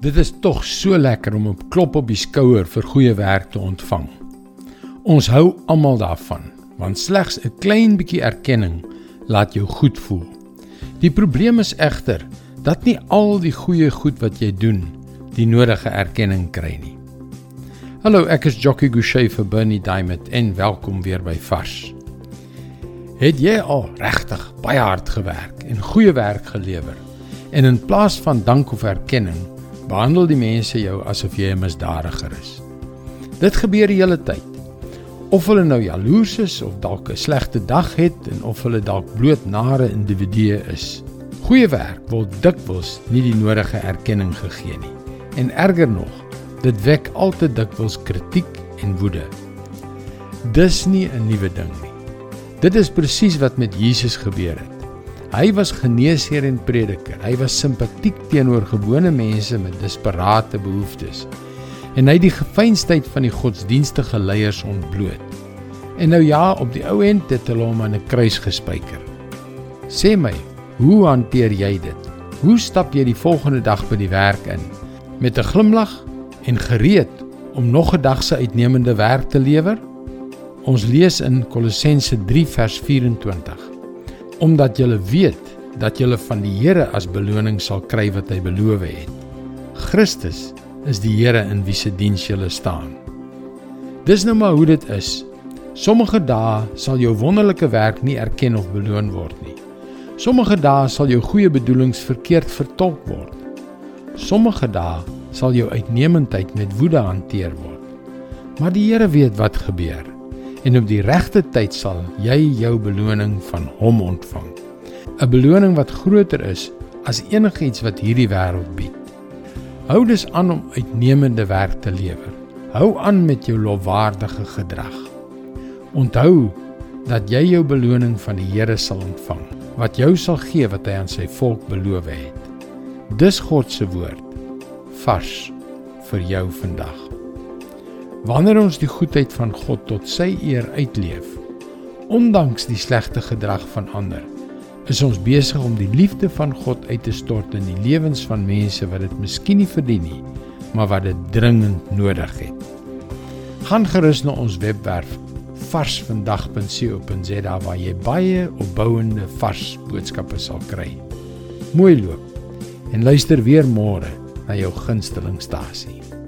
Dit is tog so lekker om 'n klop op die skouer vir goeie werk te ontvang. Ons hou almal daarvan, want slegs 'n klein bietjie erkenning laat jou goed voel. Die probleem is egter dat nie al die goeie goed wat jy doen, die nodige erkenning kry nie. Hallo, ek is Jockey Gouchee vir Bernie Diamond en welkom weer by Vars. Het jy al regtig baie hard gewerk en goeie werk gelewer? En in plaas van dank of erkenning behandel die mense jou asof jy 'n misdadiger is. Dit gebeur die hele tyd. Of hulle nou jaloers is of dalk 'n slegte dag het en of hulle dalk bloot nare individue is. Goeie werk word dikwels nie die nodige erkenning gegee nie. En erger nog, dit wek altyd dikwels kritiek en woede. Dis nie 'n nuwe ding nie. Dit is presies wat met Jesus gebeur het. Hy was geneesheer en prediker. Hy was simpatiek teenoor gewone mense met desperate behoeftes. En hy het die gefeinstheid van die godsdienstige leiers ontbloot. En nou ja, op die ou end het hulle hom aan 'n kruis gespijker. Sê my, hoe hanteer jy dit? Hoe stap jy die volgende dag by die werk in met 'n glimlag en gereed om nog 'n dag se uitnemende werk te lewer? Ons lees in Kolossense 3 vers 24 omdat julle weet dat julle van die Here as beloning sal kry wat hy beloof het. Christus is die Here in wie se diens julle staan. Dis nou maar hoe dit is. Sommige dae sal jou wonderlike werk nie erken of beloon word nie. Sommige dae sal jou goeie bedoelings verkeerd vertolk word. Sommige dae sal jou uitnemendheid met woede hanteer word. Maar die Here weet wat gebeur en op die regte tyd sal jy jou beloning van hom ontvang. 'n Beloning wat groter is as enigiets wat hierdie wêreld bied. Hou dus aan om uitnemende werk te lewer. Hou aan met jou lofwaardige gedrag. Onthou dat jy jou beloning van die Here sal ontvang, wat jou sal gee wat hy aan sy volk beloof het. Dis God se woord vars vir jou vandag. Wanneer ons die goedheid van God tot sy eer uitleef, ondanks die slegte gedrag van ander, is ons besig om die liefde van God uit te stort in die lewens van mense wat dit miskien nie verdien nie, maar wat dit dringend nodig het. Gaan gerus na ons webwerf varsvandag.co.za waar jy baie opbouende vars boodskappe sal kry. Mooi loop en luister weer môre na jou gunstelingstasie.